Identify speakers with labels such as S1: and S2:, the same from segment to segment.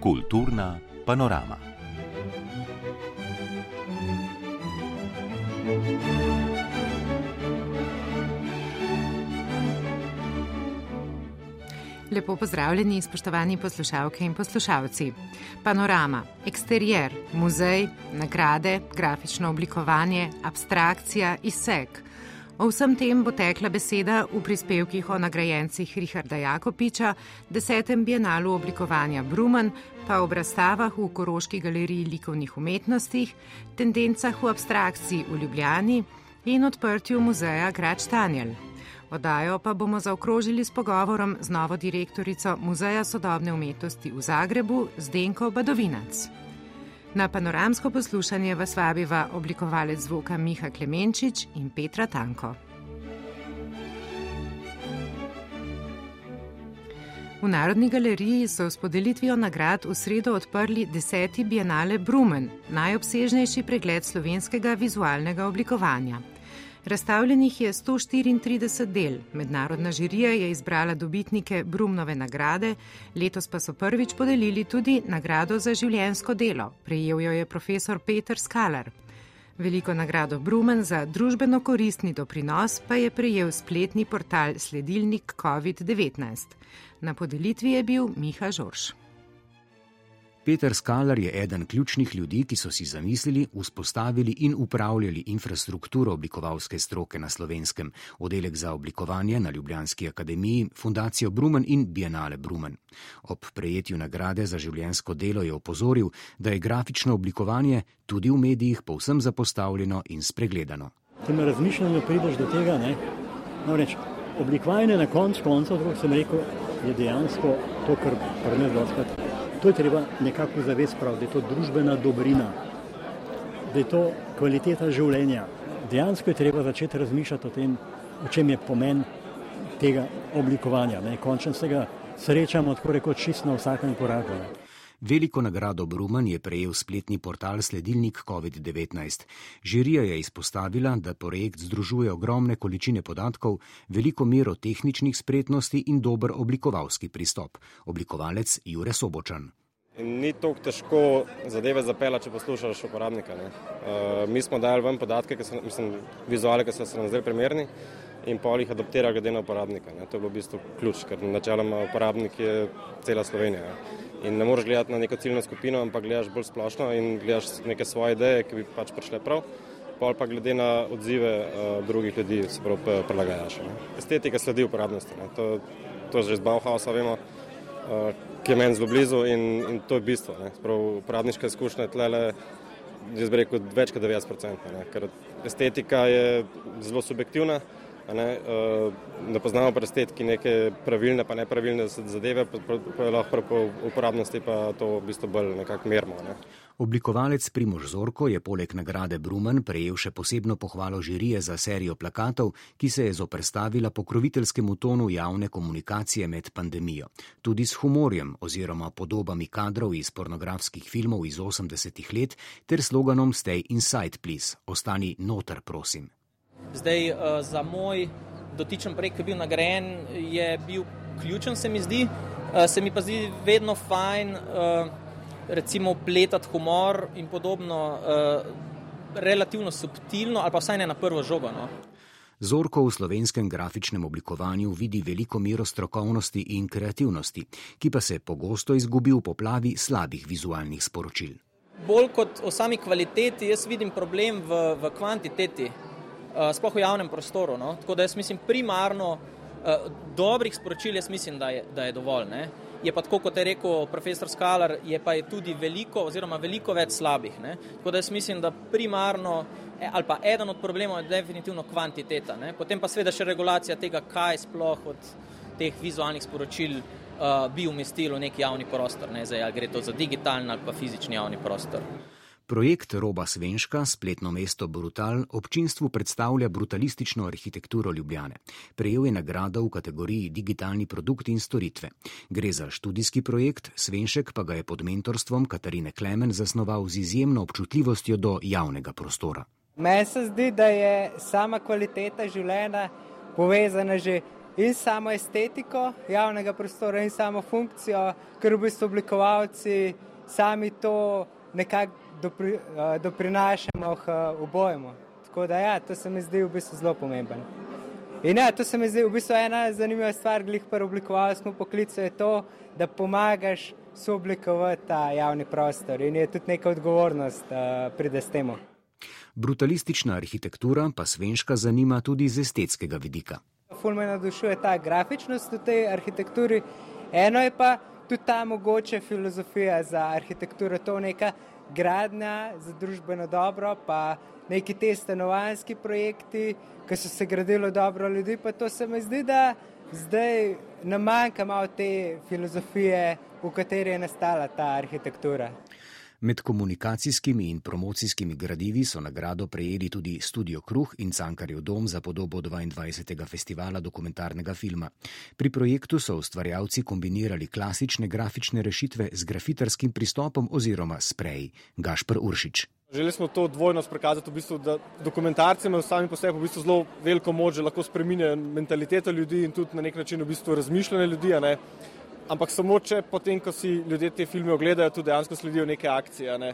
S1: Kulturna panorama.
S2: Lepo pozdravljeni, spoštovani poslušalke in poslušalci. Panorama, eksterijer, muzej, nagrade, grafično oblikovanje, abstrakcija, izsek. O vsem tem bo tekla beseda v prispevkih o nagrajencih Richarda Jakopiča, desetem bienalu oblikovanja Brumen, pa ob razstavah v Koroški galeriji likovnih umetnostih, tendencah v abstrakciji v Ljubljani in odprtju muzeja Grač Tanjel. Odajo pa bomo zaokrožili s pogovorom z novo direktorico Muzeja sodobne umetnosti v Zagrebu, Zdenko Badovinac. Na panoramsko poslušanje vas vabiva oblikovalec zvoka Miha Klemenčič in Petra Tanko. V Narodni galeriji so s podelitvijo nagrad v sredo odprli deseti bienale Brumen, najobsežnejši pregled slovenskega vizualnega oblikovanja. Razstavljenih je 134 del, mednarodna žirija je izbrala dobitnike Brumnove nagrade, letos pa so prvič podelili tudi nagrado za življensko delo. Prejel jo je profesor Peter Skalar. Veliko nagrado Brumen za družbeno koristni doprinos pa je prejel spletni portal Sledilnik COVID-19. Na podelitvi je bil Miha Žorž.
S3: Peter Skalar je eden ključnih ljudi, ki so si zamislili, vzpostavili in upravljali infrastrukturo oblikovalske stroke na slovenskem, oddelek za oblikovanje na Ljubljanski akademiji, fundacijo Brumen in Bienale Brumen. Ob prejetju nagrade za življensko delo je opozoril, da je grafično oblikovanje tudi v medijih povsem zapostavljeno in spregledano.
S4: Če me razmišljanje prideš do tega, ne, no reč, oblikovanje na koncu koncev, kot sem rekel, je dejansko to, kar prvenst dostakrat To je treba nekako zavesti prav, da je to družbena dobrina, da je to kvaliteta življenja. Dejansko je treba začeti razmišljati o tem, o čem je pomen tega oblikovanja. Ne? Končno se ga srečamo tako rekoč čist na vsakem koraku. Ne?
S3: Veliko nagrado Bruman je prejel spletni portal Sledilnik COVID-19. Žirija je izpostavila, da projekt združuje ogromne količine podatkov, veliko mero tehničnih spretnosti in dober oblikovalski pristop. Oblikovalec Jure Sobočan.
S5: Ni tako težko zadeve zapeljati, če poslušaš uporabnika. Uh, mi smo dali ven podatke, ki so, mislim, vizuale, ki so se nam zdaj primerni in pol jih adaptira glede na uporabnika. Ne. To je bilo v bistvu ključ, ker načeloma uporabnik je cela Slovenija. Ne. In ne moreš gledati na neko ciljno skupino, ampak gledaš bolj splošno in gledaš neke svoje ideje, ki bi pač prišle prav. Pol pa glede na odzive uh, drugih ljudi se prav prilagajaš. Ne. Estetika sledi uporabnosti. Ne. To, to že z Bauhausa vemo, uh, ki je meni zelo blizu in, in to je bistvo. Uporabniška izkušnja je tlele, jaz bi rekel, več kot 90%. Ker estetika je zelo subjektivna ne, ne poznamo pa estetiki neke pravilne pa nepravilne zadeve, pa, pa lahko po uporabnosti pa to v bistvu bolj nekako mermo. Ne.
S3: Oblikovalec Primož Zorko je poleg nagrade Brumen prejel še posebno pohvalo žirije za serijo plakatov, ki se je zoprstavila pokroviteljskemu tonu javne komunikacije med pandemijo. Tudi s humorjem oziroma podobami kadrov iz pornografskih filmov iz 80-ih let ter sloganom Stay inside, please, ostani noter, prosim.
S6: Zdaj, uh, za moj dotičen projekt, ki je bil nagrajen, je bil ključen, se mi zdi. Uh, se mi pa zdi vedno fajn, uh, recimo, pletati humor in podobno, relativno subtilno, ali pa vsaj ne na prvo žogo. No.
S3: Zorko v slovenskem grafičnem oblikovanju vidi veliko mero strokovnosti in kreativnosti, ki pa se pogosto izgubi v poplavi slabih vizualnih sporočil.
S6: Bolj kot o sami kvaliteti, jaz vidim problem v, v kvantiteti. Eh, sploh v javnem prostoru. No? Tako da jaz mislim, primarno uh, dobrih sporočil, jaz mislim, da je, da je dovolj. Ne? Je pa tako, kot je rekel profesor Skalar, je pa je tudi veliko, oziroma veliko več slabih. Ne? Tako da jaz mislim, da primarno, e, ali pa eden od problemov je definitivno kvantiteta. Ne? Potem pa seveda še regulacija tega, kaj sploh od teh vizualnih sporočil uh, bi umestilo v neki javni prostor, ne zdaj, ali gre to za digitalni ali pa fizični javni prostor.
S3: Projekt Roba Svenška, spletno mesto Brutal, občinstvu predstavlja brutalistično arhitekturo Ljubljane. Prejel je nagrado v kategoriji digitalni produkt in storitve. Gre za študijski projekt, Svenšek pa ga je pod mentorstvom Katarine Klemen zasnoval z izjemno občutljivostjo do javnega prostora.
S7: Meni se zdi, da je sama kvaliteta življenja povezana že in samo estetiko javnega prostora in samo funkcijo, ker v bistvu oblikovalci sami to nekako dopri, uh, doprinašamo k uh, obojemu. Tako da ja, to se mi zdi v bistvu zelo pomemben. In ja, to se mi zdi v bistvu ena zanimiva stvar, glih pa oblikovalskemu poklicu je to, da pomagaš sooblikovati ta javni prostor in je tudi neka odgovornost, uh, pride s temu.
S3: Brutalistična arhitektura pa Svenška zanima tudi z estetskega vidika.
S7: Ful me navdušuje ta grafičnost v tej arhitekturi, eno je pa tudi ta mogoče filozofija za arhitekturo, to neka gradnja za družbeno dobro, pa neki te stanovanski projekti, ki so se gradili dobro ljudi, pa to se mi zdi, da zdaj nam manjka malo te filozofije, v kateri je nastala ta arhitektura.
S3: Med komunikacijskimi in promocijskimi gradivi so nagrado prejeli tudi Studio Kruh in Cankarjev dom za podobo 22. festivala dokumentarnega filma. Pri projektu so ustvarjalci kombinirali klasične grafične rešitve z grafitarskim pristopom oziroma sprej. Gašpr Uršič.
S8: Želeli smo to dvojnost prikazati, v bistvu, da dokumentarci imajo sami po sebi v bistvu zelo veliko moč, da lahko spremenjajo mentaliteto ljudi in tudi na nek način v bistvu razmišljanje ljudi ampak samo če potem, ko si ljudje te filme ogledajo, tudi dejansko sledijo neke akcije. Ne.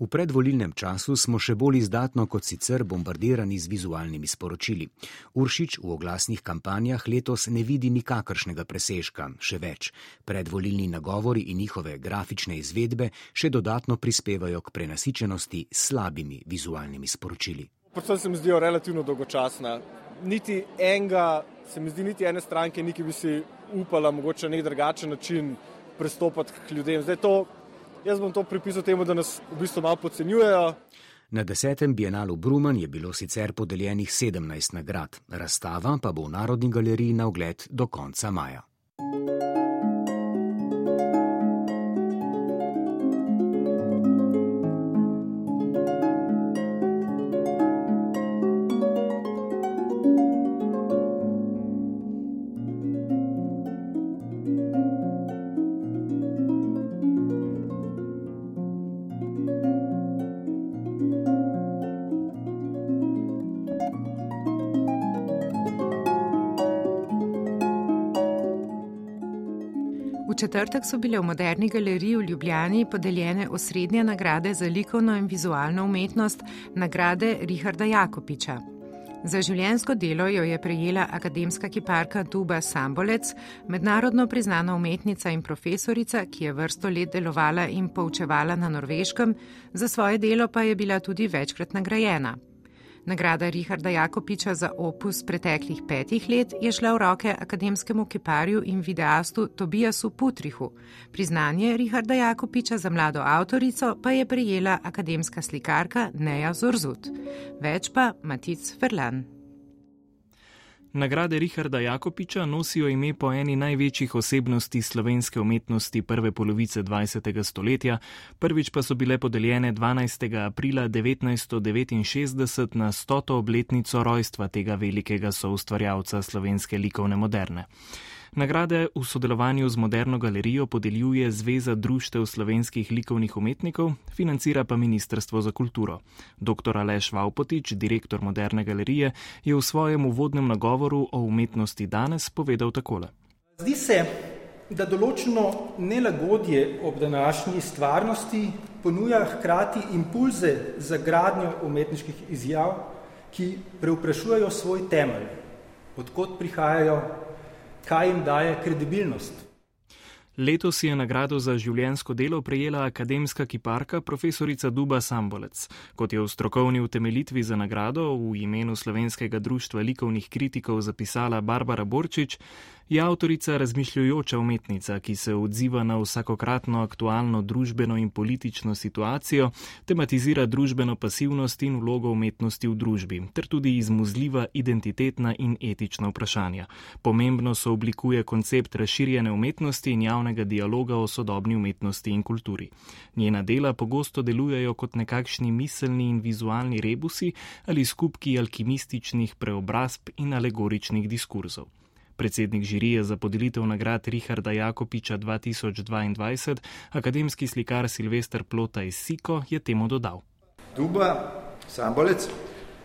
S3: V predvolilnem času smo še bolj izdatno kot sicer bombardirani z vizualnimi sporočili. Uršič v oglasnih kampanjah letos ne vidi nikakršnega presežka, še več. Predvolilni nagovori in njihove grafične izvedbe še dodatno prispevajo k prenasičenosti s slabimi vizualnimi sporočili.
S8: Predvsem se mi zdijo relativno dolgočasna. Niti enega, se mi zdi, niti ene stranke, niti bi si upala mogoče na nek drugačen način pristopati k ljudem. Zdaj to, jaz bom to pripisal temu, da nas v bistvu malo podcenjujejo.
S3: Na desetem bienalu Bruman je bilo sicer podeljenih 17 nagrad, razstava pa bo v Narodni galeriji na ogled do konca maja.
S2: Četrtek so bile v Moderni galeriji v Ljubljani podeljene osrednje nagrade za likovno in vizualno umetnost, nagrade Richarda Jakopiča. Za življensko delo jo je prejela akademska kiparka Tuba Sambolec, mednarodno priznana umetnica in profesorica, ki je vrsto let delovala in poučevala na norveškem, za svoje delo pa je bila tudi večkrat nagrajena. Nagrada Richarda Jakopiča za opus preteklih petih let je šla v roke akademskemu kiparju in videastu Tobijasu Putrihu. Priznanje Richarda Jakopiča za mlado avtorico pa je prijela akademska slikarka Neja Zorzut. Več pa Matic Ferlan.
S9: Nagrade Richarda Jakopiča nosijo ime po eni največjih osebnosti slovenske umetnosti prve polovice 20. stoletja, prvič pa so bile podeljene 12. aprila 1969 na 100. obletnico rojstva tega velikega soustvarjalca slovenske likovne moderne. Nagrade v sodelovanju z Moderno galerijo podeljuje Zveza društev slovenskih likovnih umetnikov, financira pa Ministrstvo za kulturo. Dr. Aleš Vaupotič, direktor Moderne galerije, je v svojem uvodnem nagovoru o umetnosti danes povedal takole.
S10: Zdi se, da določeno nelagodje ob današnji stvarnosti ponuja hkrati impulze za gradnjo umetniških izjav, ki preuprašujejo svoj temelj, odkot prihajajo kaj jim daje kredibilnost.
S9: Letos je nagrado za življensko delo prejela akademska kiparka profesorica Duba Sambolec. Kot je v strokovni utemelitvi za nagrado v imenu Slovenskega društva likovnih kritikov zapisala Barbara Borčič, je avtorica razmišljujoča umetnica, ki se odziva na vsakokratno aktualno družbeno in politično situacijo, tematizira družbeno pasivnost in vlogo umetnosti v družbi, ter tudi izmuzljiva identitetna in etična vprašanja. Pomembno so oblikuje koncept razširjene umetnosti in javnega dialoga o sodobni umetnosti in kulturi. Njena dela pogosto delujejo kot nekakšni miselni in vizualni rebusi ali skupki alkimističnih preobrazb in alegoričnih diskurzov. Predsednik žirije za podelitev nagrad Richarda Jakopiča 2022, akademski slikar Silvestr Plota iz Siko, je temu dodal.
S11: Duba Sambolec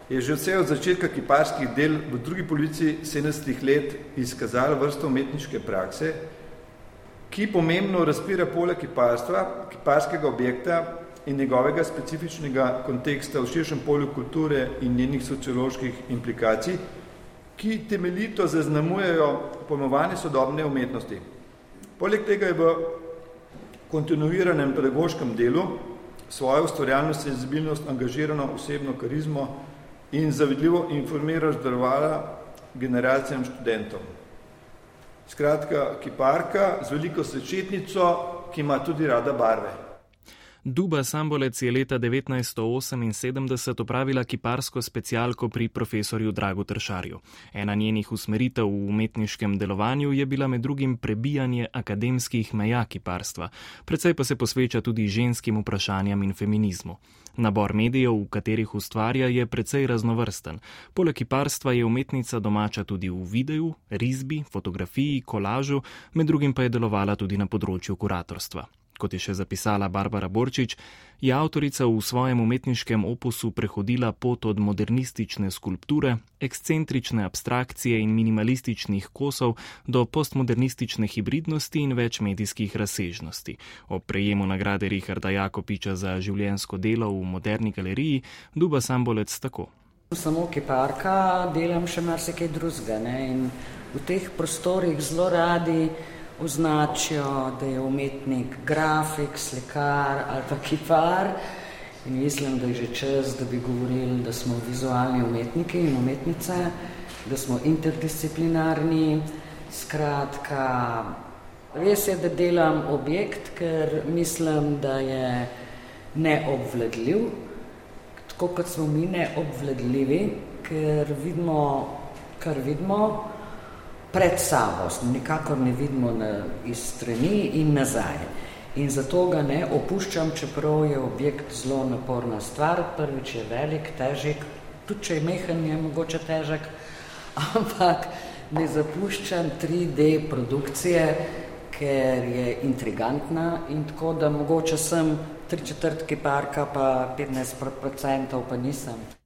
S11: je že vse od začetka kiparskih del v drugi polovici 70 let izkazala vrsto umetniške prakse, ki pomembno razpira pole kiparstva, kiparskega objekta in njegovega specifičnega konteksta v širšem polju kulture in njenih socioloških implikacij, ki temeljito zaznamujejo pojmovanje sodobne umetnosti. Poleg tega je v kontinuiranem pedagoškem delu svojo ustvarjalno senzibilnost, angažirano osebno karizmo in zavidljivo informirajo zdarovala generacijam študentov. Skratka, kiparka z veliko sečetnico, ki ima tudi rada barve.
S9: Duba Sambolec je leta 1978 opravila kiparsko specialko pri profesorju Dragu Tršarju. Ena njenih usmeritev v umetniškem delovanju je bila med drugim prebijanje akademskih meja kiparstva, predvsej pa se posveča tudi ženskim vprašanjem in feminizmu. Nabor medijev, v katerih ustvarja, je precej raznovrsten. Poleg kiparstva je umetnica domača tudi v videu, risbi, fotografiji, kolažu, med drugim pa je delovala tudi na področju kuratorstva. Kot je še zapisala Barbara Borčič, je avtorica v svojem umetniškem opusu prehodila pot od modernistične skulpture, ekscentrične abstrakcije in minimalističnih kosov do postmodernistične hibridnosti in več medijskih razsežnosti. O prejemu nagrade Richarda Jakopiča za življensko delo v moderni galeriji Duba Sambolec tako.
S12: Samo kiparka delam še marsikaj drugega in v teh prostorih zelo radi označijo, da je umetnik grafik, slikar ali pa kipar. In mislim, da je že čas, da bi govorili, da smo vizualni umetniki in umetnice, da smo interdisciplinarni. Skratka, res je, da delam objekt, ker mislim, da je neobvladljiv, tako kot smo mi neobvladljivi, ker vidimo, kar vidimo, pred sabo, nikakor ne vidimo na, iz strani in nazaj. In zato ga ne opuščam, čeprav je objekt zelo naporna stvar, prvič je velik, težek, tudi če je mehen, je mogoče težek, ampak ne zapuščam 3D produkcije, ker je intrigantna in tako, da mogoče sem tri četrtki parka, pa 15% pa nisem.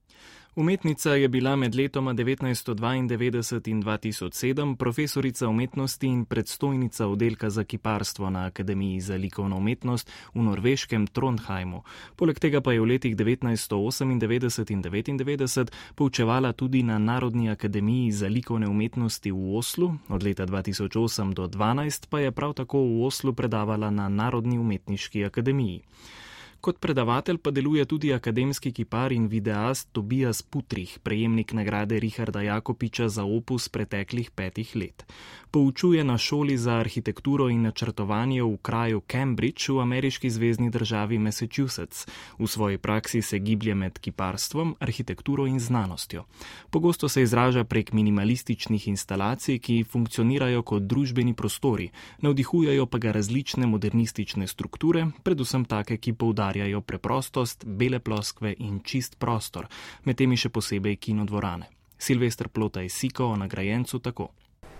S9: Umetnica je bila med letoma 1992 in 2007 profesorica umetnosti in predstojnica oddelka za kiparstvo na Akademiji za likovno umetnost v norveškem Trondheimu. Poleg tega pa je v letih 1998 in 1999 poučevala tudi na Narodni akademiji za likovne umetnosti v Oslu, od leta 2008 do 2012 pa je prav tako v Oslu predavala na Narodni umetniški akademiji. Kot predavatelj pa deluje tudi akademski kipar in videast Tobias Putrih, prejemnik nagrade Richarda Jakopiča za opus preteklih petih let. Poučuje na šoli za arhitekturo in načrtovanje v kraju Cambridge v ameriški zvezdni državi Massachusetts. V svoji praksi se giblje med kiparstvom, arhitekturo in znanostjo. Pogosto se izraža prek minimalističnih instalacij, ki funkcionirajo kot družbeni prostori, navdihujajo pa ga različne modernistične strukture, predvsem take, ki poudarjajo preprostost, bele ploskve in čist prostor, med temi še posebej kinodvorane. Silvestr Plota je Siko o nagrajencu tako.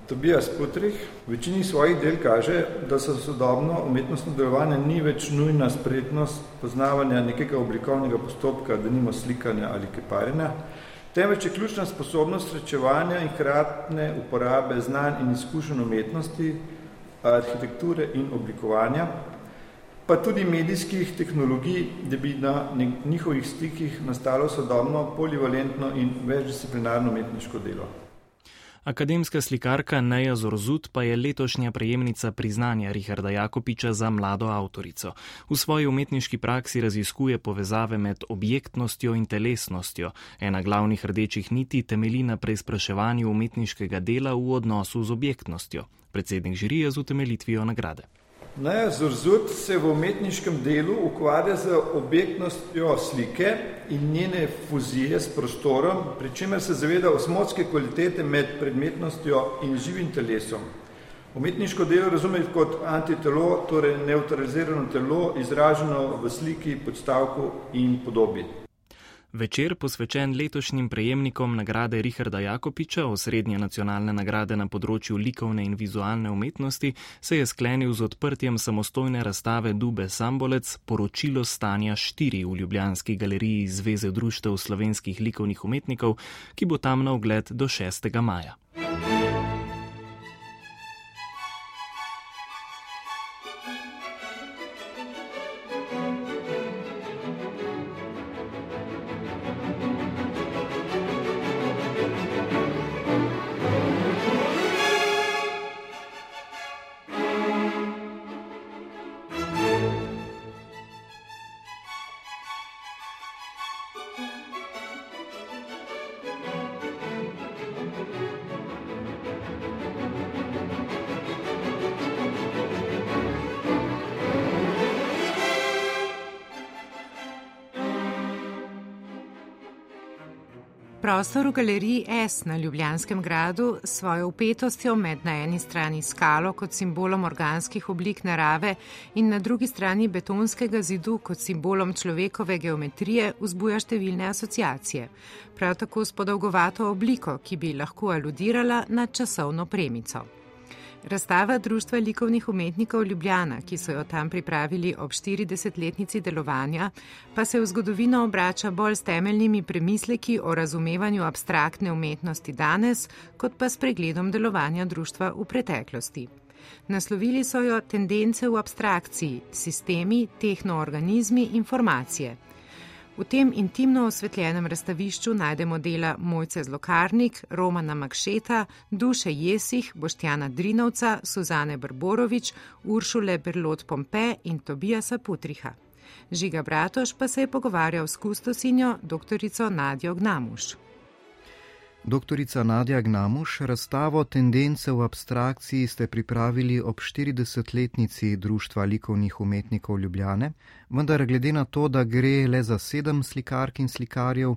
S11: Tobias Putrih v večini svojih del kaže, da so sodobno umetnostno delovanje ni več nujna spretnost poznavanja nekega oblikovnega postopka, da nimo slikanja ali kiparjenja, temveč je ključna sposobnost srečevanja in hratne uporabe znanj in izkušenj umetnosti, arhitekture in oblikovanja, pa tudi medijskih tehnologij, da bi na njihovih stikih nastalo sodobno, polivalentno in večdisciplinarno umetniško delo.
S9: Akademska slikarka Neja Zorzut pa je letošnja prejemnica priznanja Richarda Jakopiča za mlado avtorico. V svoji umetniški praksi raziskuje povezave med objektnostjo in telesnostjo. Ena glavnih rdečih niti temelji na preizpraševanju umetniškega dela v odnosu z objektnostjo. Predsednik žirije z utemelitvijo nagrade.
S11: Ne, Zurzut se v umetniškem delu ukvarja z objektnostjo slike in njene fuzije s prostorom, pri čemer se zaveda osmotske kvalitete med predmetnostjo in živim telesom. Umetniško delo razume kot antitelo, torej neutralizirano telo, izraženo v sliki, podstavku in podobi.
S9: Večer posvečen letošnjim prejemnikom nagrade Richarda Jakopiča, osrednje nacionalne nagrade na področju likovne in vizualne umetnosti, se je sklenil z odprtjem samostojne razstave Dube Sambolec Poročilo stanja 4 v Ljubljanski galeriji Zveze društev slovenskih likovnih umetnikov, ki bo tam na ogled do 6. maja.
S2: Prostor v galeriji S na Ljubljanskem gradu s svojo upetostjo med na eni strani skalo kot simbolom organskih oblik narave in na drugi strani betonskega zidu kot simbolom človekove geometrije vzbuja številne asociacije, prav tako s podolgovato obliko, ki bi lahko aludirala na časovno premico. Razstava Društva likovnih umetnikov Ljubljana, ki so jo tam pripravili ob 40-letnici delovanja, pa se v zgodovino obrača bolj s temeljnimi premisleki o razumevanju abstraktne umetnosti danes, kot pa s pregledom delovanja društva v preteklosti. Naslovili so jo tendence v abstrakciji, sistemi, tehnoorganizmi, informacije. V tem intimno osvetljenem razstavišču najdemo dela Mojce Zlokarnik, Romana Makšeta, Duše Jesih, Boštjana Drinovca, Suzane Brborovič, Uršule Berlot Pompe in Tobijasa Putriha. Žiga Bratoš pa se je pogovarjal s kustosinjo dr. Nadjo Gnamuš.
S13: Doktorica Nadja Gnamuš, razstavo Tendence v abstrakciji ste pripravili ob 40-letnici Društva likovnih umetnikov Ljubljane, vendar glede na to, da gre le za sedem slikark in slikarjev,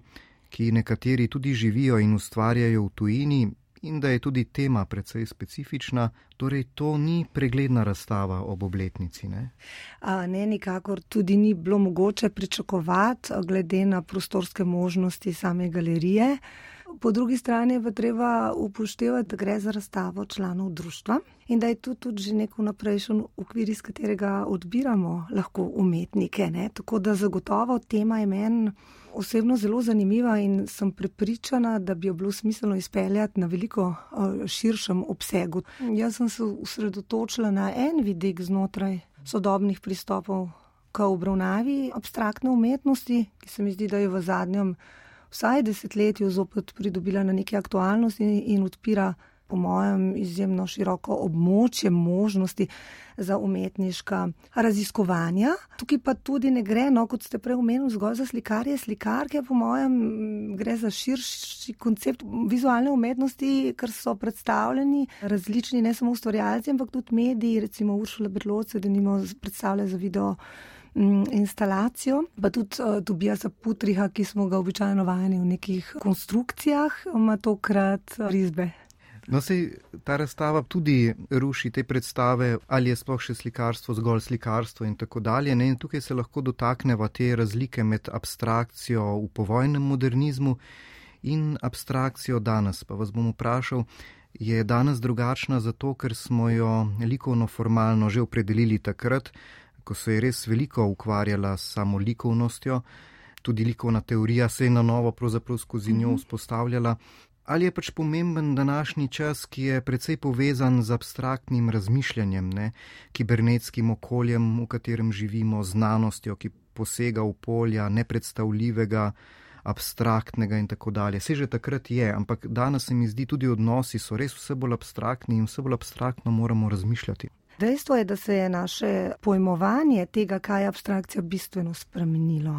S13: ki nekateri tudi živijo in ustvarjajo v tujini, in da je tudi tema precej specifična, torej to ni pregledna razstava ob obletnici. Ne,
S14: A, ne nikakor tudi ni bilo mogoče pričakovati, glede na prostorske možnosti same galerije. Po drugi strani pa treba upoštevati, da gre za razstavo članov društva in da je to tudi že nek vnaprejšen okvir, iz katerega odbiramo lahko umetnike. Ne? Tako da zagotovo tema je meni osebno zelo zanimiva in sem prepričana, da bi jo bilo smiselno izpeljati na veliko širšem obsegu. Jaz sem se usredotočila na en vidik znotraj sodobnih pristopov k obravnavi abstraktne umetnosti, ki se mi zdi, da je v zadnjem vsaj desetletju zopet pridobila na neki aktualnosti in, in odpira, po mojem, izjemno široko območje možnosti za umetniška raziskovanja. Tukaj pa tudi ne gre, no, kot ste prej omenili, zgolj za slikarje, slikarke, po mojem, gre za širši koncept vizualne umetnosti, ker so predstavljeni različni, ne samo ustvarjalci, ampak tudi mediji, recimo Uršula Berloce, da nimo predstavlja za video instalacijo, pa tudi uh, Tobijasa Putriha, ki smo ga običajno vajeni v nekih konstrukcijah, ima tokrat risbe.
S13: No, se ta razstava tudi ruši te predstave, ali je sploh še slikarstvo, zgolj slikarstvo in tako dalje. Ne? In tukaj se lahko dotakneva te razlike med abstrakcijo v povojnem modernizmu in abstrakcijo danes. Pa vas bom vprašal, je danes drugačna zato, ker smo jo likovno formalno že opredelili takrat, ko se je res veliko ukvarjala s samo likovnostjo, tudi likovna teorija se je na novo pravzaprav skozi njo mhm. vzpostavljala. Ali je pač pomemben današnji čas, ki je precej povezan z abstraktnim razmišljanjem, ne? kibernetskim okoljem, v katerem živimo, znanostjo, ki posega v polja nepredstavljivega, abstraktnega in tako dalje. Se že takrat je, ampak danes se mi zdi, tudi odnosi so res vse bolj abstraktni in vse bolj abstraktno moramo razmišljati.
S14: Dejstvo je, da se je naše pojmovanje tega, kaj je abstrakcija, bistveno spremenilo.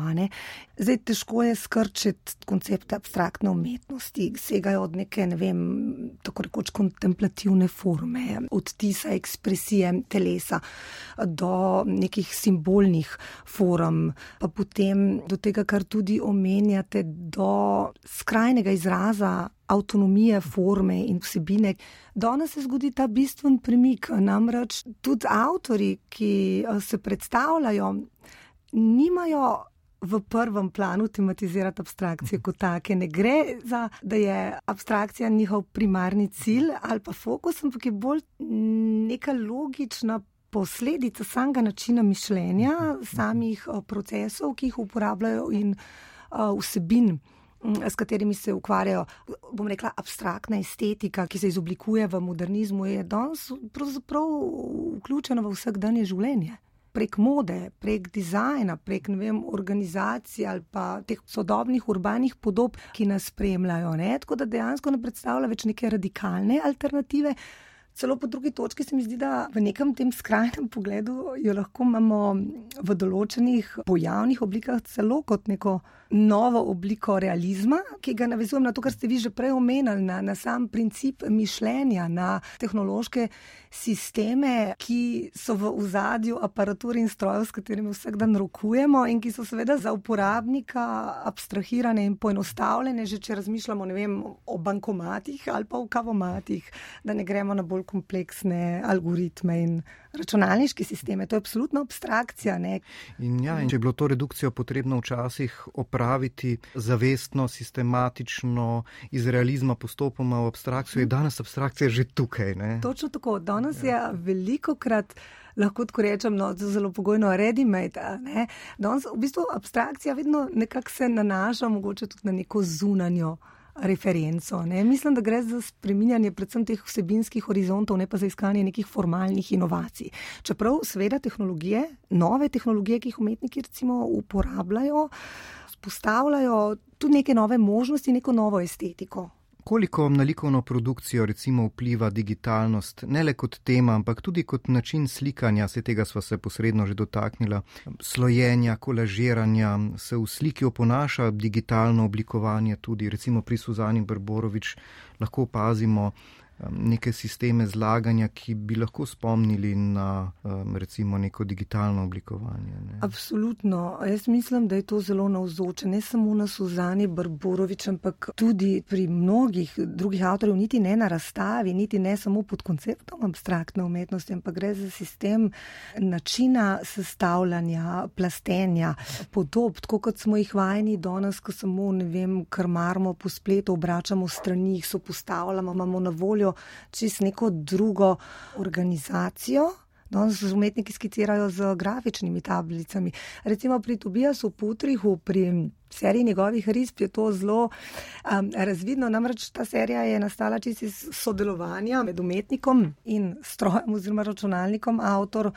S14: Zdaj, težko je skrčiti koncepte abstraktne umetnosti, segajo od neke, ne vem, tako rekoč kontemplativne forme, od tisa ekspresije telesa do nekih simbolnih form, pa potem do tega, kar tudi omenjate, do skrajnega izraza avtonomije forme in vsebine. Danes se zgodi ta bistven premik, namreč tudi avtori, ki eh, se predstavljajo, nimajo v prvem planu tematizirati abstrakcije kot take. Ne gre za, da je abstrakcija njihov primarni cilj ali pa fokus, ampak je bolj neka logična. Posledica samega načina mišljenja, samih procesov, ki jih uporabljajo, in uh, vsebin, s katerimi se ukvarjajo. Bom rekla, abstraktna estetika, ki se izoblikuje v modernizmu, je danes pravzaprav vključena v vsakdanje življenje prek mode, prek dizajna, prek vem, organizacij ali pa teh sodobnih urbanih podob, ki nas spremljajo. Ne? Tako da dejansko ne predstavlja več neke radikalne alternative. Celo po drugi točki se mi zdi, da v nekem tem skrajnem pogledu jo lahko imamo v določenih pojavnih oblikah celo kot neko novo obliko realizma, ki ga navezujem na to, kar ste vi že prej omenjali, na, na sam princip mišljenja, na tehnološke sisteme, ki so v ozadju aparaturi in strojev, s katerimi vsak dan rokujemo in ki so seveda za uporabnika abstrahirane in poenostavljene, že če razmišljamo vem, o bankomatih ali pa o kavomatih, da ne gremo na bolj kompleksne algoritme in računalniške sisteme. To je absolutna abstrakcija.
S13: In ja, in če je bilo to redukcijo potrebno včasih opraviti zavestno, sistematično, iz realizma postopoma v abstrakcijo, je danes abstrakcija že tukaj. Ne?
S14: Točno tako. Danes ja. je veliko krat. Lahko tako rečem, no, zelo pogojno, ready-made. Danes v bistvu abstrakcija vedno nekako se nanaša, mogoče tudi na neko zunanjo referenco. Ne? Mislim, da gre za spreminjanje predvsem teh vsebinskih horizontov, ne pa za iskanje nekih formalnih inovacij. Čeprav seveda tehnologije, nove tehnologije, ki jih umetniki recimo uporabljajo, spostavljajo tudi neke nove možnosti, neko novo estetiko.
S13: Koliko na likovno produkcijo recimo vpliva digitalnost, ne le kot tema, ampak tudi kot način slikanja, se tega sva se posredno že dotaknila, slojenja, kolažiranja, se v sliki oponaša digitalno oblikovanje, tudi recimo pri Suzani Brborovič lahko opazimo neke sisteme zlaganja, ki bi lahko spomnili na recimo neko digitalno oblikovanje. Ne?
S14: Absolutno. Jaz mislim, da je to zelo navzoče, ne samo na Suzani Barborovič, ampak tudi pri mnogih drugih avtorjev, niti ne na razstavi, niti ne samo pod konceptom abstraktne umetnosti, ampak gre za sistem načina sestavljanja, plastenja podob, tako kot smo jih vajeni danes, ko samo, ne vem, krmarmo po spletu, obračamo strani, jih so postavljamo, imamo na voljo čist neko drugo organizacijo. Danes so umetniki skicirajo z grafičnimi tablicami. Recimo pri Tobijasu Putrihu, pri seriji njegovih risb je to zelo um, razvidno. Namreč ta serija je nastala čisto iz sodelovanja med umetnikom in strojem oziroma računalnikom. Avtor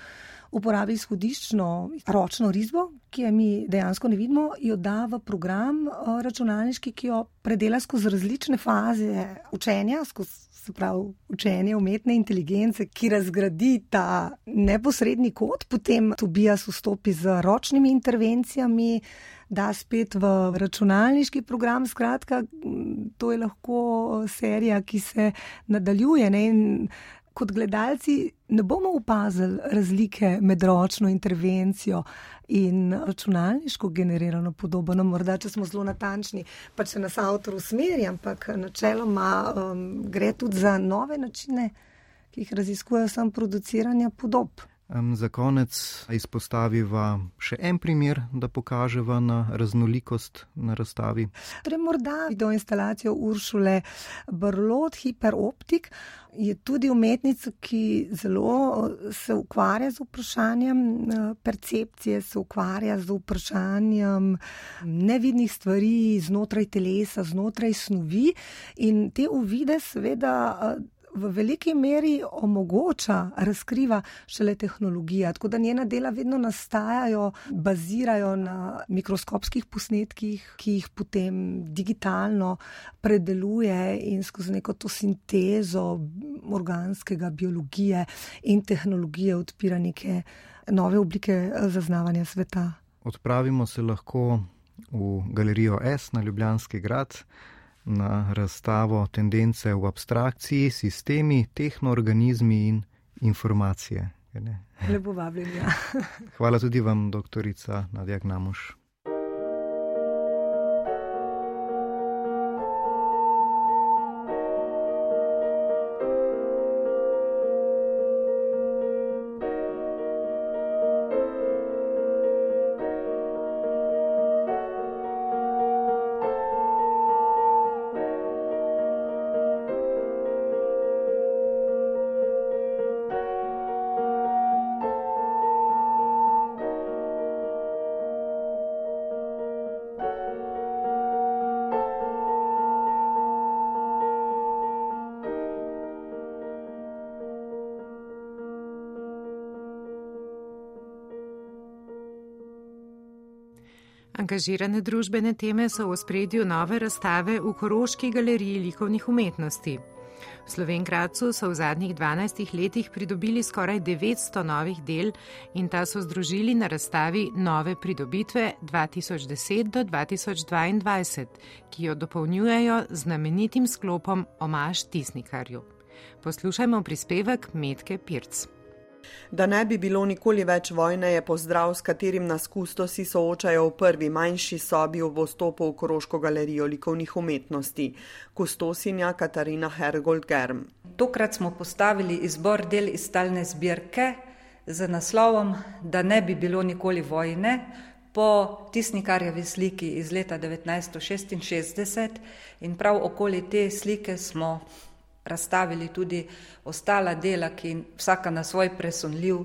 S14: uporabi izhodiščno ročno risbo, ki jo mi dejansko ne vidimo, jo da v program uh, računalniški, ki jo predela skozi različne faze učenja, skozi se pravi učenje umetne inteligence, ki razgradi ta neposredni kod, potem Tobias vstopi z ročnimi intervencijami, da spet v računalniški program. Skratka, to je lahko serija, ki se nadaljuje. Ne? In kot gledalci ne bomo opazili razlike med ročno intervencijo in računalniško generirano podobo. No, morda, če smo zelo natančni, pa če nas avtor usmeri, ampak načeloma um, gre tudi za nove načine, ki jih raziskujejo sam produciranja podob.
S13: Za konec izpostaviva še en primer, da pokaževa na raznolikost na razstavi.
S14: Torej, morda videoinstalacijo Uršule Brlot, Hiperoptik, je tudi umetnica, ki zelo se ukvarja z vprašanjem eh, percepcije, se ukvarja z vprašanjem nevidnih stvari znotraj telesa, znotraj snovi in te uvide seveda v veliki meri omogoča, razkriva šele tehnologija. Tako da njena dela vedno nastajajo, bazirajo na mikroskopskih posnetkih, ki jih potem digitalno predeluje in skozi neko to sintezo organskega biologije in tehnologije odpira neke nove oblike eh, zaznavanja sveta.
S13: Odpravimo se lahko v galerijo S na Ljubljanski grad na razstavo tendence v abstrakciji, sistemi, tehnoorganizmi in informacije.
S14: Lepo vabljeni. Ja.
S13: Hvala tudi vam, doktorica Nadja Gnamuš.
S2: Angažirane družbene teme so v spredju nove razstave v Koroški galeriji likovnih umetnosti. V Slovenkratu so v zadnjih 12 letih pridobili skoraj 900 novih del in ta so združili na razstavi Nove pridobitve 2010 do 2022, ki jo dopolnjujejo znamenitim sklopom Omaž Tisnikarju. Poslušajmo prispevek Metke Pirc.
S15: Da ne bi bilo nikoli več vojne, je pozdrav, s katerim nas kustosi soočajo v prvi manjši sobi v vstopu v Koroško galerijo likovnih umetnosti, kustosinja Katarina Hergold-Germ.
S16: Tokrat smo postavili izbor del iz stalne zbirke z naslovom Da ne bi bilo nikoli vojne. Po tisnikarjevi sliki iz leta 1966 in prav okoli te slike smo razstavili tudi ostala dela, ki vsaka na svoj presunljiv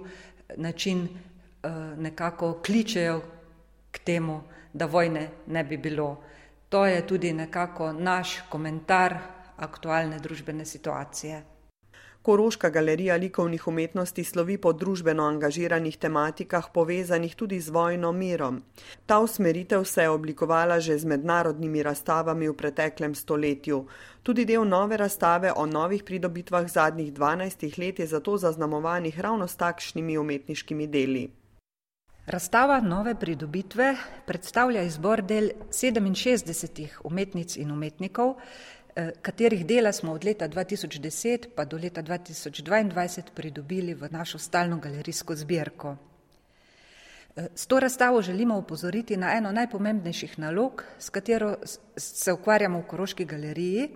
S16: način eh, nekako kličejo k temu, da vojne ne bi bilo. To je tudi nekako naš komentar aktualne družbene situacije.
S15: Koroška galerija likovnih umetnosti slovi po družbeno angažiranih tematikah povezanih tudi z vojno mirom. Ta usmeritev se je oblikovala že z mednarodnimi razstavami v preteklem stoletju. Tudi del nove razstave o novih pridobitvah zadnjih 12 let je zato zaznamovanih ravno s takšnimi umetniškimi deli.
S16: Razstava Nove pridobitve predstavlja izbor del 67 umetnic in umetnikov, katerih dela smo od leta 2010 pa do leta 2022 pridobili v našo stalno galerijsko zbirko. Eh, s to razstavo želimo upozoriti na eno najpomembnejših nalog, s katero se ukvarjamo v Koroški galeriji,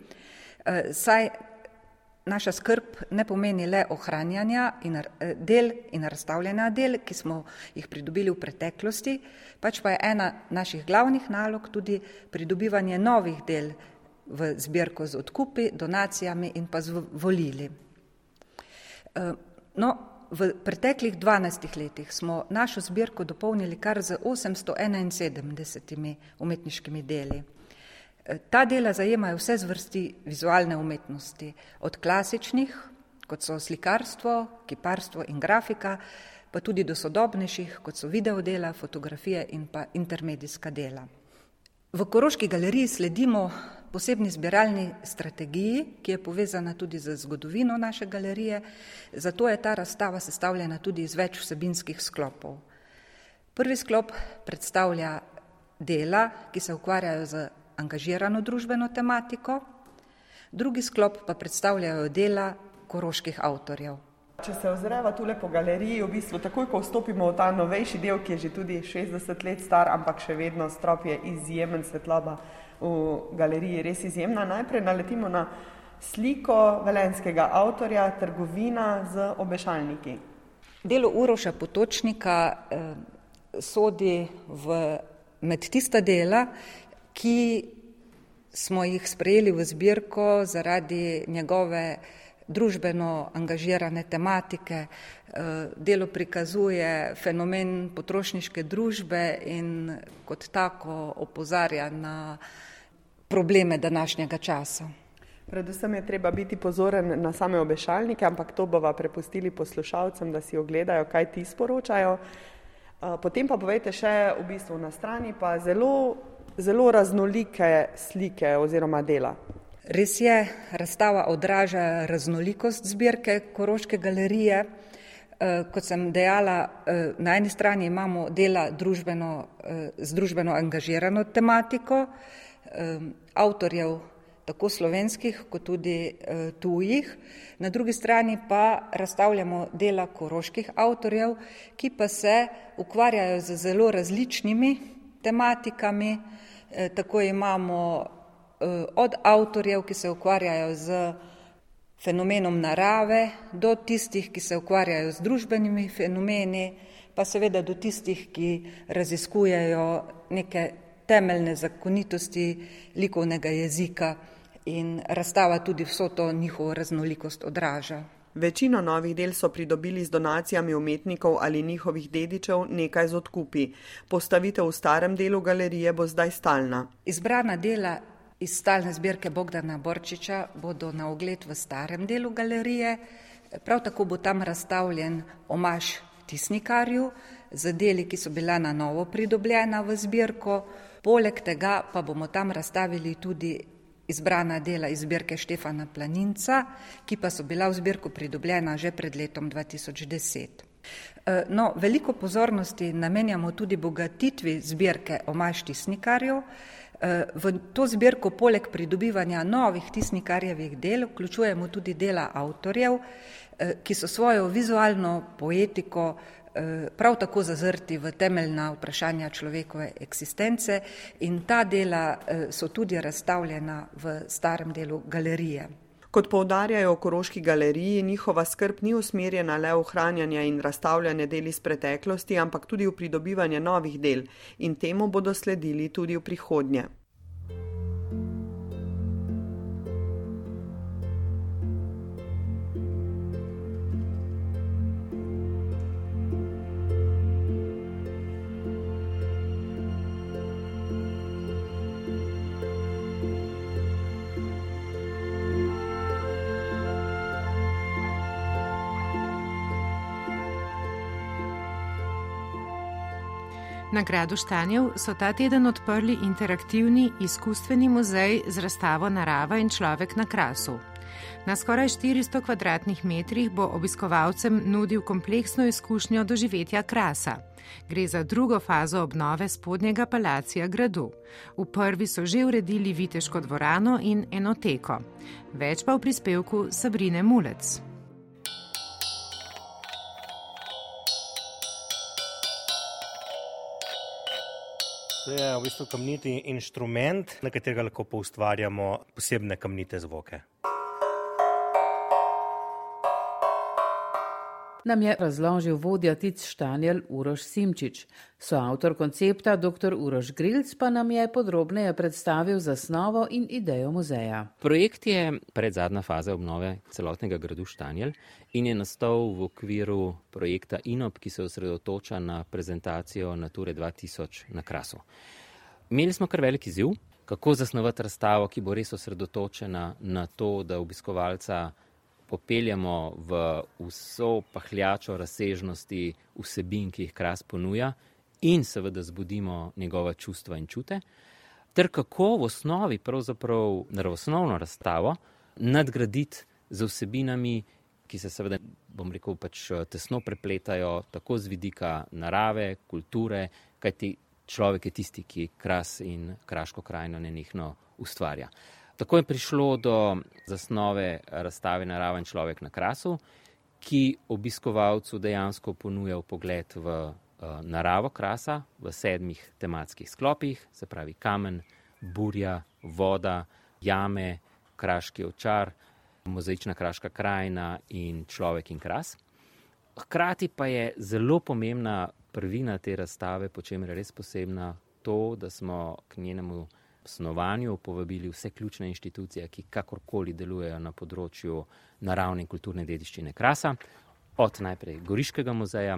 S16: eh, saj naša skrb ne pomeni le ohranjanja in del in razstavljanja del, ki smo jih pridobili v preteklosti, pač pa je ena naših glavnih nalog tudi pridobivanje novih del, v zbirko z odkupi, donacijami in pa z volili. Eh, no, v preteklih 12 letih smo našo zbirko dopolnili kar z 871 umetniškimi deli. Eh, ta dela zajemajo vse zvrsti vizualne umetnosti, od klasičnih, kot so slikarstvo, kiparstvo in grafika, pa tudi do sodobnejših, kot so videodela, fotografije in pa intermedijska dela. V Koroški galeriji sledimo posebni zbiralni strategiji, ki je povezana tudi z zgodovino naše galerije, zato je ta razstava sestavljena tudi iz več vsebinskih sklopov. Prvi sklop predstavlja dela, ki se ukvarjajo z angažirano družbeno tematiko, drugi sklop pa predstavljajo dela koroških avtorjev.
S15: Če se ozreva tule po galeriji, v bistvu takoj, ko vstopimo v ta novejši del, ki je že tudi 60 let star, ampak še vedno strop je izjemen svetloba v galeriji, res izjemna. Najprej naletimo na sliko velenskega avtorja, trgovina z obešalniki.
S16: Delo Uroša Potočnika eh, sodi v, med tista dela, ki smo jih sprejeli v zbirko zaradi njegove družbeno angažirane tematike. Eh, delo prikazuje fenomen potrošniške družbe in kot tako opozarja na probleme današnjega časa.
S15: Predvsem je treba biti pozoren na same obešalnike, ampak to bova prepustili poslušalcem, da si ogledajo, kaj ti sporočajo. Eh, potem pa povejte še v bistvu na strani pa zelo, zelo raznolike slike oziroma dela.
S16: Res je, razstava odraža raznolikost zbirke Koroške galerije. Eh, kot sem dejala, eh, na eni strani imamo dela družbeno, eh, z družbeno angažirano tematiko, avtorjev tako slovenskih kot tudi tujih, na drugi strani pa razstavljamo dela koroških avtorjev, ki pa se ukvarjajo z zelo različnimi tematikami. Tako imamo od avtorjev, ki se ukvarjajo z fenomenom narave, do tistih, ki se ukvarjajo z družbenimi fenomeni, pa seveda do tistih, ki raziskujejo neke temeljne zakonitosti likovnega jezika in razstava tudi vso to njihovo raznolikost odraža.
S15: Večino novih del so pridobili z donacijami umetnikov ali njihovih dedičev, nekaj z odkupi. Postavitev v starem delu galerije bo zdaj stalna.
S16: Izbrana dela iz stalne zbirke Bogdana Borčiča bodo na ogled v starem delu galerije. Prav tako bo tam razstavljen omaž tisnikarju z deli, ki so bila na novo pridobljena v zbirko. Poleg tega pa bomo tam razstavili tudi izbrana dela iz zbirke Štefana Planinca, ki pa so bila v zbirko pridobljena že pred letom 2010. Eh, no, veliko pozornosti namenjamo tudi bogatitvi zbirke Omaš tisnikarjev. Eh, v to zbirko poleg pridobivanja novih tisnikarjevih del vključujemo tudi dela avtorjev, eh, ki so svojo vizualno poetiko prav tako zazrti v temeljna vprašanja človekove eksistence in ta dela so tudi razstavljena v starem delu galerije.
S15: Kot poudarjajo v Koroški galeriji, njihova skrb ni usmerjena le v ohranjanje in razstavljanje del iz preteklosti, ampak tudi v pridobivanje novih del in temu bodo sledili tudi v prihodnje.
S2: Na gradu Štanjev so ta teden odprli interaktivni izkustveni muzej z razstavo Narava in človek na krasu. Na skoraj 400 kvadratnih metrih bo obiskovalcem nudil kompleksno izkušnjo doživetja krasa. Gre za drugo fazo obnove spodnjega palacija gradu. V prvi so že uredili viteško dvorano in enoteko. Več pa v prispevku Sabrine Mulec.
S17: To je v bistvu kamniti inštrument, na katerega lahko poustvarjamo posebne kamnite zvoke.
S18: Nam je razložil vodja Tic Štanjel Uroš Simčič. Soavtor koncepta dr. Uroš Grilc pa nam je podrobneje predstavil zasnovo in idejo muzeja.
S19: Projekt je predzadnja faza obnove celotnega gradu Štanjel in je nastal v okviru projekta INOP, ki se osredotoča na prezentacijo Nature 2000 na Krasu. Imeli smo kar veliki ziv, kako zasnovati razstavo, ki bo res osredotočena na to, da obiskovalca popeljemo v vso pahljačo razsežnosti vsebin, ki jih kras ponuja, in seveda zbudimo njegova čustva in čute, ter kako v osnovi, pravzaprav naravosnovno razstavo, nadgraditi z vsebinami, ki se seveda, bom rekel, pač tesno prepletajo tako z vidika narave, kulture, kajti človek je tisti, ki kras in kraško krajino nenehno ustvarja. Tako je prišlo do zasnove razstave Naraven človek na krasu, ki obiskovalcu dejansko ponuja pogled v uh, naravo krasa v sedmih tematskih sklopih, se pravi kamen, burja, voda, jame, kraški očar, mozaična kraška krajina in človek in kras. Hkrati pa je zelo pomembna prvina te razstave, po čemer je res posebna to, da smo k njenemu snovanju povabili vse ključne inštitucije, ki kakorkoli delujejo na področju naravne in kulturne dediščine krasa, od najprej Goriškega muzeja,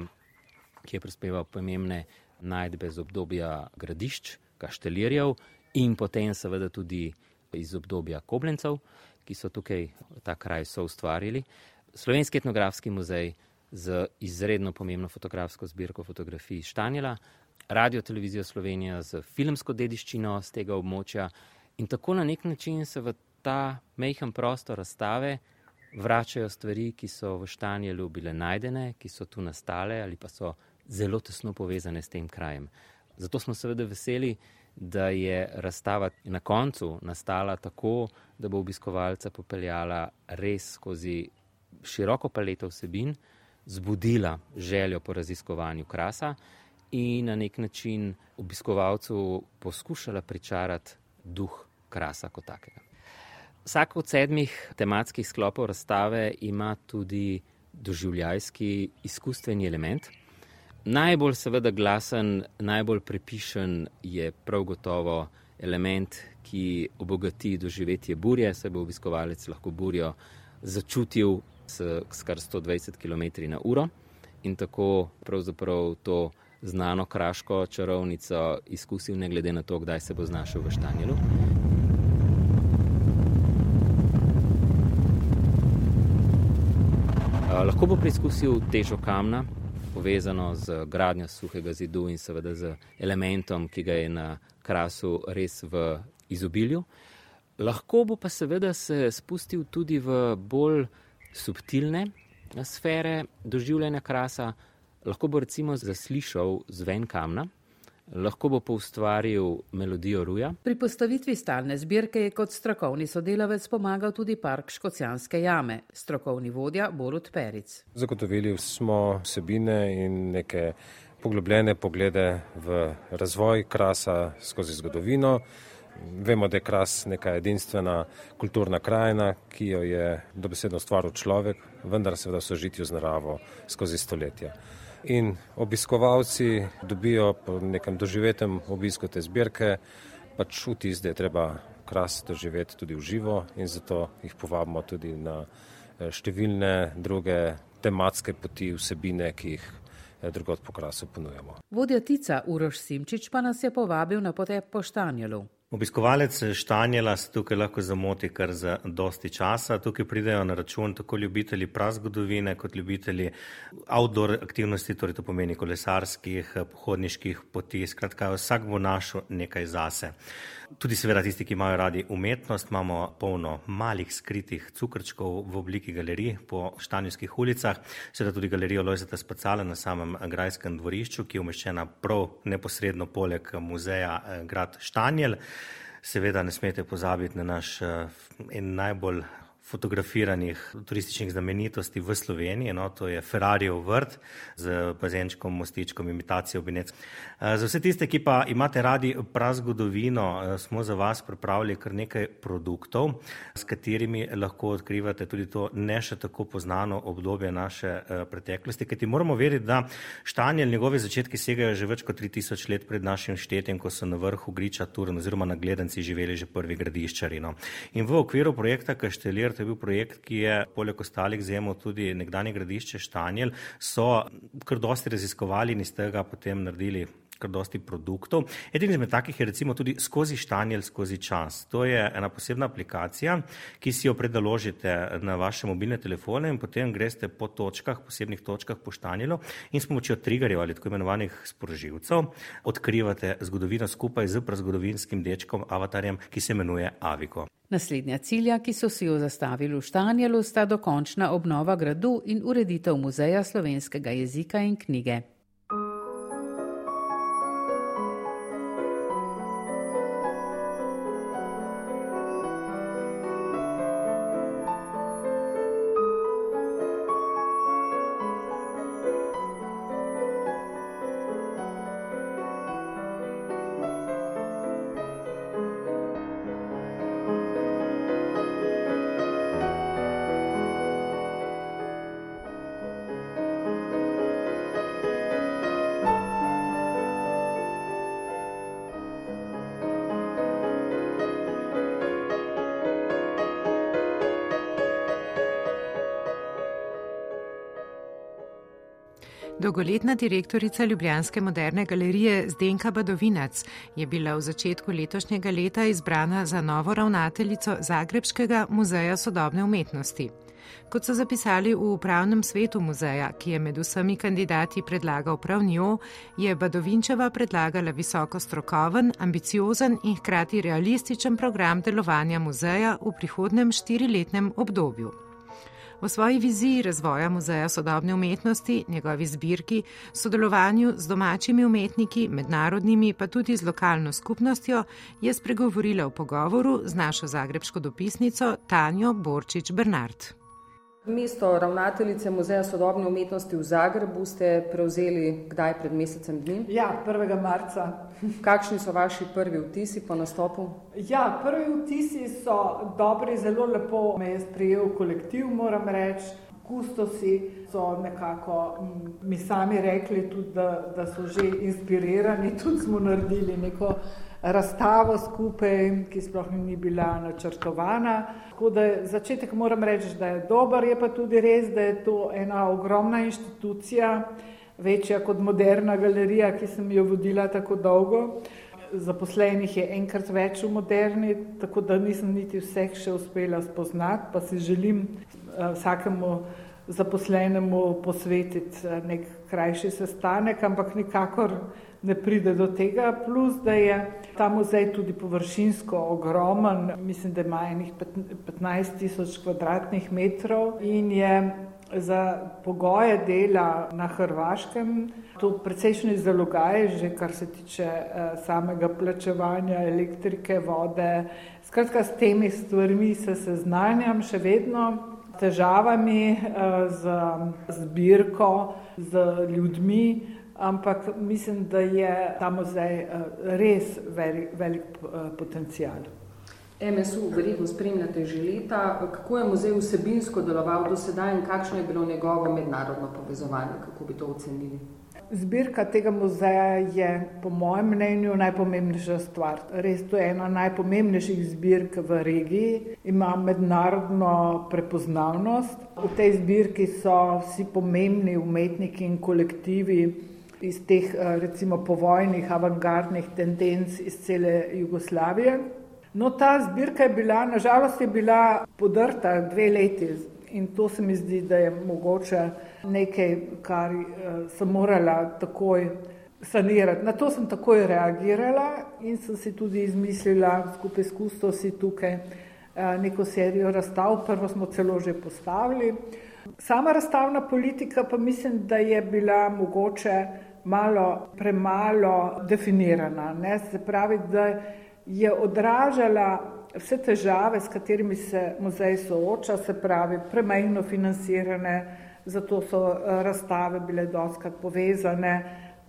S19: ki je prispeval pomembne najdbe z obdobja gradišč, kaštelirjev in potem seveda tudi iz obdobja Koblencev, ki so tukaj ta kraj so ustvarili. Slovenski etnografski muzej z izredno pomembno fotografsko zbirko fotografij Štanjela, radio televizijo Slovenija z filmsko dediščino z tega območja in tako na nek način se v ta mehen prostor razstave vračajo stvari, ki so v Štanjelu bile najdene, ki so tu nastale ali pa so zelo tesno povezane s tem krajem. Zato smo seveda veseli, da je razstava na koncu nastala tako, da bo obiskovalca popeljala res skozi široko paleto vsebin, zbudila željo po raziskovanju krasa in na nek način obiskovalcu poskušala pričarati duh krasa kot takega. Vsak od sedmih tematskih sklopov razstave ima tudi doživljajski izkustveni element. Najbolj seveda glasen, najbolj prepišen je prav gotovo element, ki obogati doživetje burje, se bo obiskovalec lahko burjo začutil s kar 120 km/h in tako pravzaprav to znano kraško čarovnico izkusil, ne glede na to, kdaj se bo znašel v Štanjelu. Lahko bo preizkusil težo kamna, povezano z gradnjo suhega zidu in seveda z elementom, ki ga je na krasu res v izobilju. Lahko bo pa seveda se spustil tudi v bolj subtilne sfere doživljanja krasa, lahko bo recimo zaslišal zven kamna, lahko bo poustvaril melodijo ruja.
S18: Pri postavitvi stalne zbirke je kot strokovni sodelavec pomagal tudi park Škocijanske jame, strokovni vodja Borut Peric.
S20: Zagotovili smo vsebine in neke poglobljene poglede v razvoj krasa skozi zgodovino. Vemo, da je kras neka edinstvena kulturna krajina, ki jo je dobesedno stvaril človek, vendar seveda v sožitju z naravo skozi stoletja. In obiskovalci dobijo po nekem doživetem obisku te zbirke pač vtis, da je treba kras doživeti tudi v živo in zato jih povabimo tudi na eh, številne druge tematske poti vsebine, ki jih eh, drugot po krasu ponujamo.
S18: Vodja Tica Uroš Simčič pa nas je povabil na potep po Štanjelu.
S17: Obiskovalec Štanjela se tukaj lahko zamoti kar za dosti časa. Tukaj pridejo na račun tako ljubitelji prazgodovine kot ljubitelji outdoor aktivnosti, torej to pomeni kolesarskih, pohodniških poti. Skratka, vsak bo našel nekaj zase. Tudi seveda tisti, ki imajo radi umetnost, imamo polno malih skritih cukrčkov v obliki galerij po štanjskih ulicah, seveda tudi galerijo Lojzeta Spacala na samem grajskem dvorišču, ki je umeščena prav neposredno poleg muzeja eh, grad Štanjel. Seveda ne smete pozabiti na naš eh, en najbolj fotografiranih turističnih znamenitosti v Sloveniji, no, to je Ferrariov vrt z bazenčkom, mostičkom, imitacijo binec. Eh, za vse tiste, ki pa imate radi prazgodovino, eh, smo za vas pripravili kar nekaj produktov, s katerimi lahko odkrivate tudi to ne še tako poznano obdobje naše eh, preteklosti, kajti moramo veriti, da štanje njegove začetki segajo že več kot 3000 let pred našim štetjem, ko so na vrhu Griča Turen oziroma na gledanci živeli že prvi gradiščari. No. In v okviru projekta Kaštelir to je bil projekt, ki je poleg ostalih zemal tudi nekdanje gradišče Štanjel, so kar dosti raziskovali in iz tega potem naredili kar dosti produktov. Eden izmed takih je recimo tudi skozi štanjel, skozi čas. To je ena posebna aplikacija, ki si jo predaložite na vaše mobilne telefone in potem greste po točkah, posebnih točkah po štanjelu in s pomočjo triggerjev ali tako imenovanih sporoživcev odkrivate zgodovino skupaj z prazgodovinskim dečkom, avatarjem, ki se imenuje Aviko.
S18: Naslednja cilja, ki so si jo zastavili v Štanjelu, sta dokončna obnova gradu in ureditev muzeja slovenskega jezika in knjige. Dolgoletna direktorica Ljubljanske moderne galerije Zdenka Badovinac je bila v začetku letošnjega leta izbrana za novo ravnateljico Zagrebskega muzeja sodobne umetnosti. Kot so zapisali v upravnem svetu muzeja, ki je med vsemi kandidati predlagal prav njo, je Badovinčeva predlagala visoko strokoven, ambiciozen in hkrati realističen program delovanja muzeja v prihodnem štiriletnem obdobju. V svoji viziji razvoja muzeja sodobne umetnosti, njegovi zbirki, sodelovanju z domačimi umetniki, mednarodnimi pa tudi z lokalno skupnostjo, je spregovorila v pogovoru z našo zagrebško dopisnico Tanjo Borčič Bernard.
S21: Mesto ravnateljice Muzeja sodobne umetnosti v Zagrebu ste prevzeli kdaj pred mesecem dni?
S22: Ja, 1. marca.
S21: Kakšni so vaši prvi vtisi po nastopu?
S22: Ja, prvi vtisi so dobri, zelo lepo me je sprejel kolektiv, moram reči. Kustosi so nekako mi sami rekli, tudi, da, da so že inspirirani, tudi smo naredili neko razstavo skupaj, ki sploh ni bila načrtovana. Tako da začetek moram reči, da je dober, je pa tudi res, da je to ena ogromna inštitucija, večja kot moderna galerija, ki sem jo vodila tako dolgo. Zaposlenih je enkrat več v moderni, tako da nisem niti vseh še uspela spoznati, pa si želim eh, vsakemu zaposlenemu posvetiti nek krajši sestanek, ampak nikakor ne pride do tega, plus da je ta muzej tudi površinsko ogromen, mislim, da ima enih 15 tisoč kvadratnih metrov in je za pogoje dela na Hrvaškem to precejšnji zalogaj, že kar se tiče eh, samega plačevanja elektrike, vode. Skratka, s temi stvarmi se seznanjam še vedno, težavami eh, z zbirko, z ljudmi, ampak mislim, da je ta muzej eh, res velik, velik eh, potencial.
S21: MSU verjetno spremljate že leta. Kako je muzej vsebinsko deloval do sedaj in kakšno je bilo njegovo mednarodno povezovanje? Kako bi to ocenili?
S22: Zbirka tega muzeja je po mojem mnenju najpomembnejša stvar. Res to je ena najpomembnejših zbirk v regiji, ima mednarodno prepoznavnost. V tej zbirki so vsi pomembni umetniki in kolektivi, iz teh eh, recimo povojnih avangardnih tendenc iz cele Jugoslavije. No, ta zbirka je bila, nažalost je bila podrta dve leti in to se mi zdi, da je mogoče nekaj, kar uh, sem morala takoj sanirati. Na to sem takoj reagirala in sem si tudi izmislila skupaj s kustosi tukaj uh, neko serijo razstav, prvo smo celo že postavili. Sama razstavna politika pa mislim, da je bila mogoče malo premalo definirana. Ne? Se pravi, da je odražala vse težave, s katerimi se muzej sooča, se pravi, premajhno financirane, zato so eh, razstave bile doskrat povezane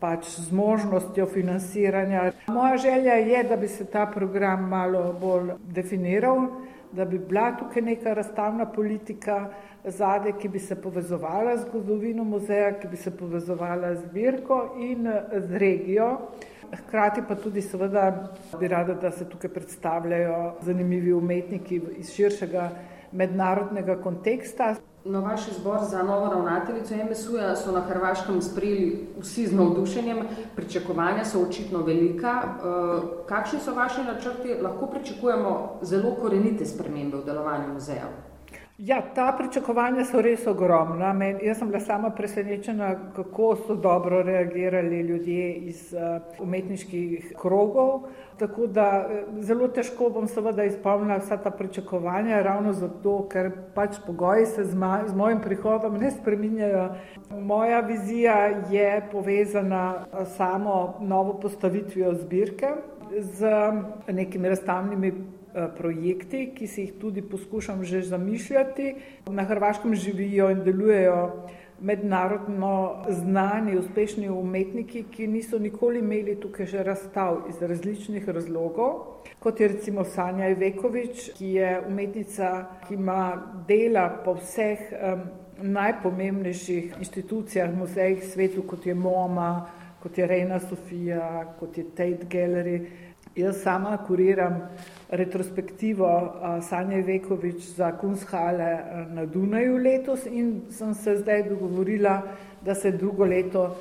S22: pač z možnostjo financiranja. Moja želja je, da bi se ta program malo bolj definiral, da bi bila tukaj neka razstavna politika, zadje, ki bi se povezovala z zgodovino muzeja, ki bi se povezovala z zbirko in z regijo. Hkrati pa tudi seveda bi rada, da se tukaj predstavljajo zanimivi umetniki iz širšega mednarodnega konteksta.
S21: No, vaš izbor za novo ravnateljico MSU-ja so na Hrvaškem sprejeli vsi z navdušenjem, pričakovanja so očitno velika. Eh, kakšni so vaši načrti? Lahko pričakujemo zelo korenite spremembe v delovanju muzeja?
S22: Ja, ta pričakovanja so res ogromna. Men, jaz sem bila sama presenečena, kako so dobro reagirali ljudje iz uh, umetniških krogov. Tako da eh, zelo težko bom seveda izpolnila vsa ta pričakovanja, ravno zato, ker pač pogoji se z, ma, z mojim prihodom ne spreminjajo. Moja vizija je povezana eh, samo novo postavitvijo zbirke z nekimi razstavnimi projekti, ki si jih tudi poskušam že zamišljati. Na Hrvaškem živijo in delujejo mednarodno znani, uspešni umetniki, ki niso nikoli imeli tukaj že razstav iz različnih razlogov, kot je recimo Sanja Ivekovič, ki je umetnica, ki ima dela po vseh um, najpomembnejših inštitucijah, muzejih svetu, kot je MoMA, kot je Reina Sofija, kot je Tate Gallery. Jaz sama kuriram retrospektivo Sanje Vekovič za Kunshale na Dunaju letos in sem se zdaj dogovorila, da se drugo leto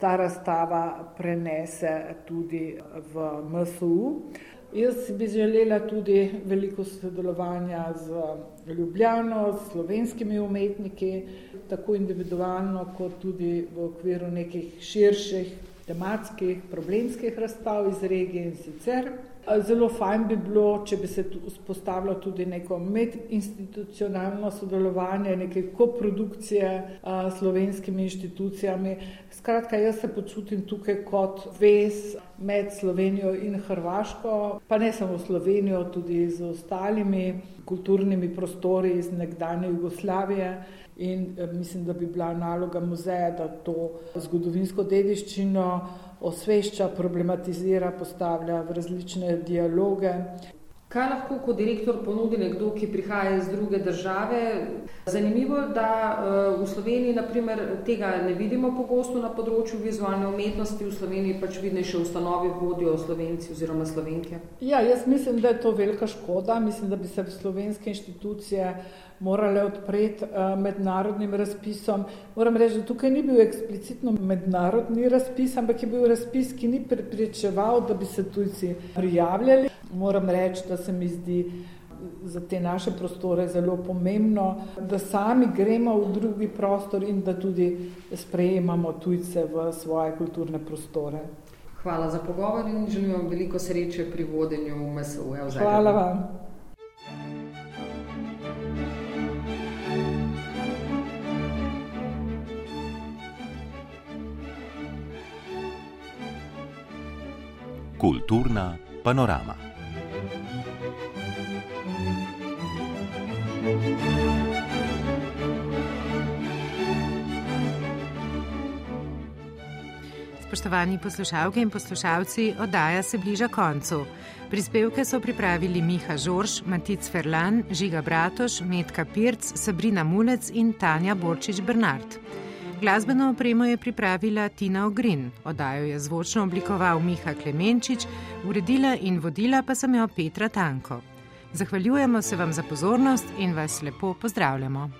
S22: ta razstava prenese tudi v MSU. Jaz bi želela tudi veliko sodelovanja z Ljubljano, s slovenskimi umetniki, tako individualno, kot tudi v okviru nekih širših tematskih, problemskih razstav iz regije in sicer. Zelo fajn bi bilo, če bi se vzpostavilo tudi neko medinstitucionalno sodelovanje, neke koprodukcije s slovenskimi inštitucijami. Skratka, jaz se počutim tukaj kot vez med Slovenijo in Hrvaško, pa ne samo Slovenijo, tudi z ostalimi kulturnimi prostori iz nekdanje Jugoslavije. In eh, mislim, da bi bila naloga muzeja, da to zgodovinsko dediščino osvešča, problematizira, postavlja v različne dialoge.
S21: Kaj lahko kot direktor ponudi nekdo, ki prihaja iz druge države? Zanimivo je, da eh, v Sloveniji naprimer, tega ne vidimo pogosto na področju vizualne umetnosti, v Sloveniji pač vidnejše ustanovi vodijo slovenci oziroma slovenke.
S22: Ja, jaz mislim, da je to velika škoda. Mislim, da bi se slovenske inštitucije morale odpreti uh, mednarodnim razpisom. Moram reči, da tukaj ni bil eksplicitno mednarodni razpis, ampak je bil razpis, ki ni preprečeval, da bi se tujci prijavljali. Moram reči, da se mi zdi za te naše prostore zelo pomembno, da sami gremo v drugi prostor in da tudi sprejemamo tujce v svoje kulturne prostore.
S21: Hvala za pogovor in želim vam veliko sreče pri vodenju MSU.
S22: Hvala vam.
S23: Kulturna panorama.
S2: Spoštovani poslušalke in poslušalci, oddaja se bliža koncu. Prispevke so pripravili Miha Žorž, Matic Ferlan, Žiga Bratoš, Metka Pirc, Sabrina Mulec in Tanja Borčič Bernard. Glasbeno opremo je pripravila Tina Ogrin, oddajo je zvočno oblikoval Miha Klemenčič, uredila in vodila pa sem jo Petra Tanko. Zahvaljujemo se vam za pozornost in vas lepo pozdravljamo.